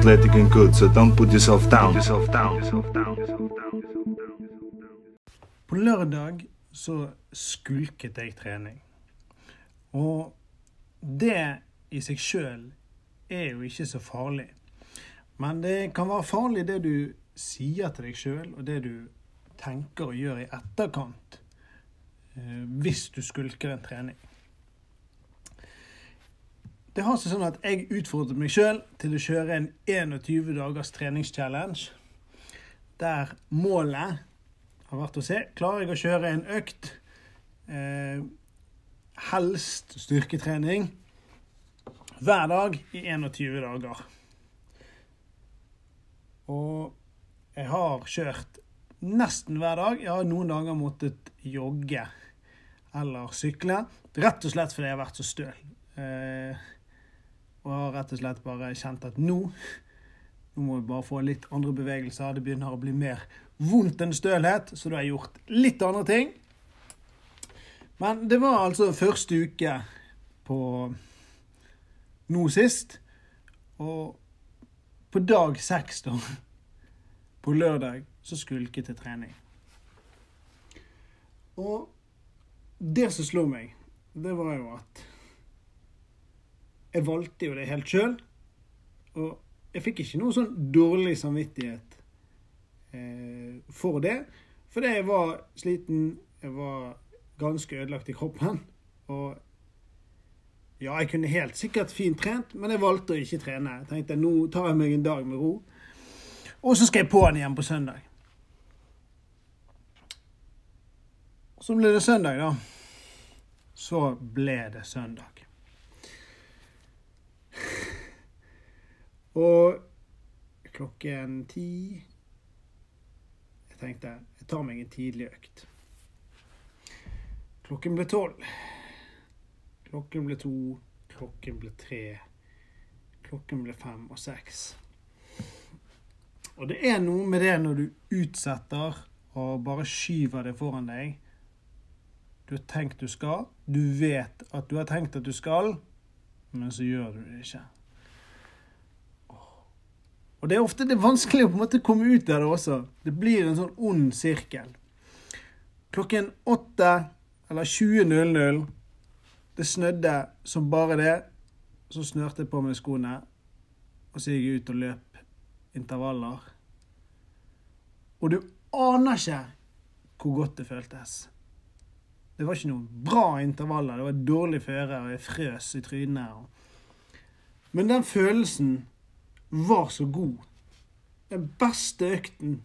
athletic and good, so don't put yourself down. På lørdag så skulket jeg trening. Og det i seg sjøl er jo ikke så farlig. Men det kan være farlig det du sier til deg sjøl, og det du tenker og gjør i etterkant eh, hvis du skulker en trening. Det har seg sånn at Jeg utfordret meg sjøl til å kjøre en 21 dagers treningschallenge. Der målet har vært å se klarer jeg å kjøre en økt, eh, helst styrketrening, hver dag i 21 dager. Og jeg har kjørt nesten hver dag. Jeg har noen dager måttet jogge eller sykle. Rett og slett fordi jeg har vært så støl. Eh, rett og slett bare kjent at nå nå må vi bare få litt andre bevegelser. Det begynner å bli mer vondt enn stølhet, så da har jeg gjort litt andre ting. Men det var altså første uke på nå sist. Og på dag seks, da, på lørdag, så skulket til trening. Og det som slo meg, det var jo at jeg valgte jo det helt sjøl. Og jeg fikk ikke noe sånn dårlig samvittighet eh, for det. Fordi jeg var sliten, jeg var ganske ødelagt i kroppen. Og ja, jeg kunne helt sikkert fint trent, men jeg valgte å ikke trene. Jeg tenkte nå tar jeg meg en dag med ro. Og så skal jeg på den igjen på søndag. Så ble det søndag, da. Så ble det søndag. Og klokken ti Jeg tenkte jeg tar meg en tidlig økt. Klokken ble tolv. Klokken ble to. Klokken ble tre. Klokken ble fem og seks. Og det er noe med det når du utsetter og bare skyver det foran deg. Du har tenkt du skal, du vet at du har tenkt at du skal, men så gjør du det ikke. Og det er ofte det er vanskelig å på en måte komme ut av det også. Det blir en sånn ond sirkel. Klokken åtte eller 20.00 Det snødde som bare det. Så snørte jeg på meg skoene, og så gikk jeg ut og løp intervaller. Og du aner ikke hvor godt det føltes. Det var ikke noen bra intervaller. Det var dårlig føre, og jeg frøs i trynet. Men den følelsen var så god. Den beste økten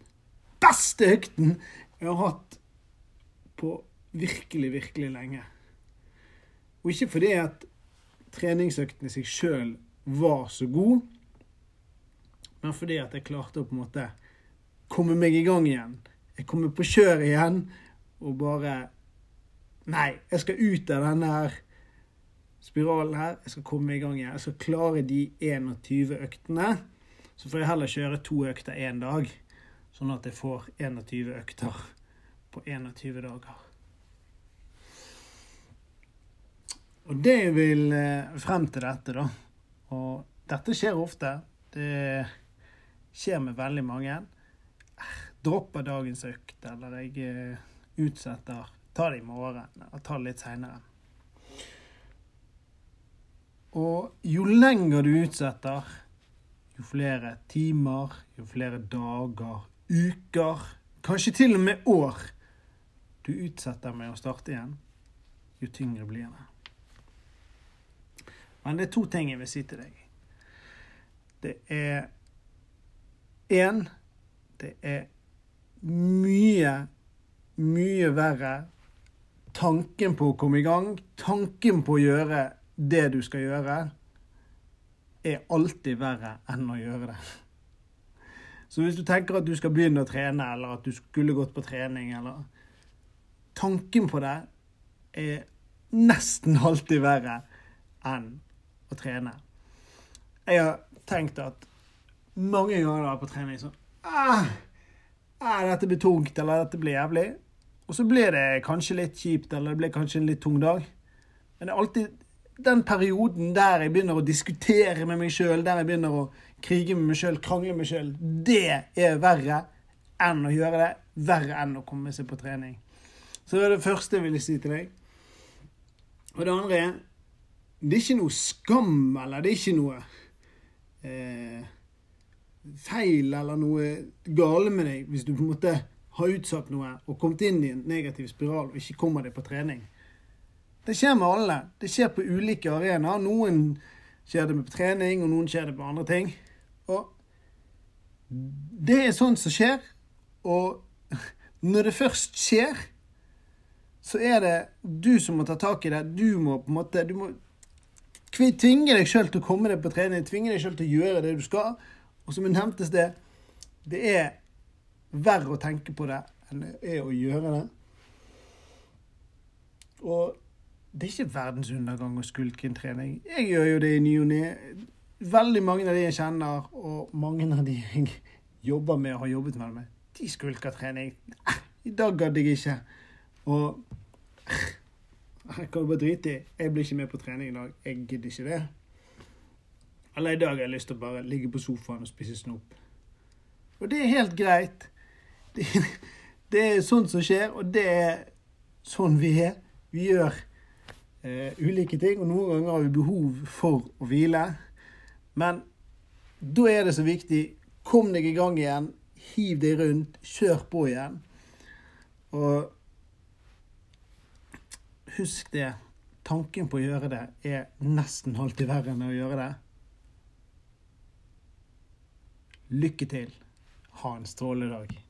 Beste økten jeg har hatt på virkelig, virkelig lenge. Og ikke fordi at treningsøkten i seg sjøl var så god, men fordi at jeg klarte å på en måte komme meg i gang igjen. Jeg kommer på kjøret igjen og bare Nei, jeg skal ut av denne her spiralen her. Jeg skal komme i gang igjen. Jeg skal klare de 21 øktene. Så får jeg heller kjøre to økter én dag, sånn at jeg får 21 økter på 21 dager. Og det vil frem til dette, da. Og dette skjer ofte. Det skjer med veldig mange. Dropper dagens økt, eller jeg utsetter. Tar det i morgen, eller tar det litt seinere. Og jo lenger du utsetter, jo flere timer, jo flere dager, uker, kanskje til og med år du utsetter med å starte igjen, jo tyngre blir det. Men det er to ting jeg vil si til deg. Det er én Det er mye, mye verre tanken på å komme i gang, tanken på å gjøre det du skal gjøre, er alltid verre enn å gjøre det. Så hvis du tenker at du skal begynne å trene, eller at du skulle gått på trening, eller Tanken på det er nesten alltid verre enn å trene. Jeg har tenkt at mange ganger da på trening sånn ah, Dette blir tungt, eller dette blir jævlig. Og så blir det kanskje litt kjipt, eller det blir kanskje en litt tung dag. Men det er alltid den perioden der jeg begynner å diskutere med meg sjøl, der jeg begynner å krige med meg sjøl, krangle med meg sjøl, det er verre enn å gjøre det. Verre enn å komme seg på trening. Så det er det første jeg ville si til deg. Og det andre er Det er ikke noe skam, eller det er ikke noe eh, feil eller noe gale med deg hvis du på en måte har utsatt noe og kommet inn i en negativ spiral og ikke kommer deg på trening. Det skjer med alle. Det skjer på ulike arenaer. Noen skjer det med trening, og noen skjer det med andre ting. Og det er sånt som skjer. Og når det først skjer, så er det du som må ta tak i det. Du må på en måte du må tvinge deg sjøl til å komme deg på trening, tvinge deg sjøl til å gjøre det du skal. Og som det nevntes det, det er verre å tenke på det enn det er å gjøre det. Og det er ikke verdens undergang å skulke en trening. Jeg gjør jo det i ny og ne. Veldig mange av de jeg kjenner, og mange av de jeg jobber med og har jobbet med, de skulker trening. I dag gadd jeg ikke. Og jeg kan bare drite i. Jeg blir ikke med på trening i dag. Jeg gidder ikke det. Eller i dag har jeg lyst til å bare ligge på sofaen og spise snop. Og det er helt greit. Det, det er sånt som skjer, og det er sånn vi er. Vi gjør eh, ulike ting, og noen ganger har vi behov for å hvile. Men da er det så viktig kom deg i gang igjen, hiv deg rundt, kjør på igjen. Og husk det. Tanken på å gjøre det er nesten alltid verre enn å gjøre det. Lykke til. Ha en strålende dag.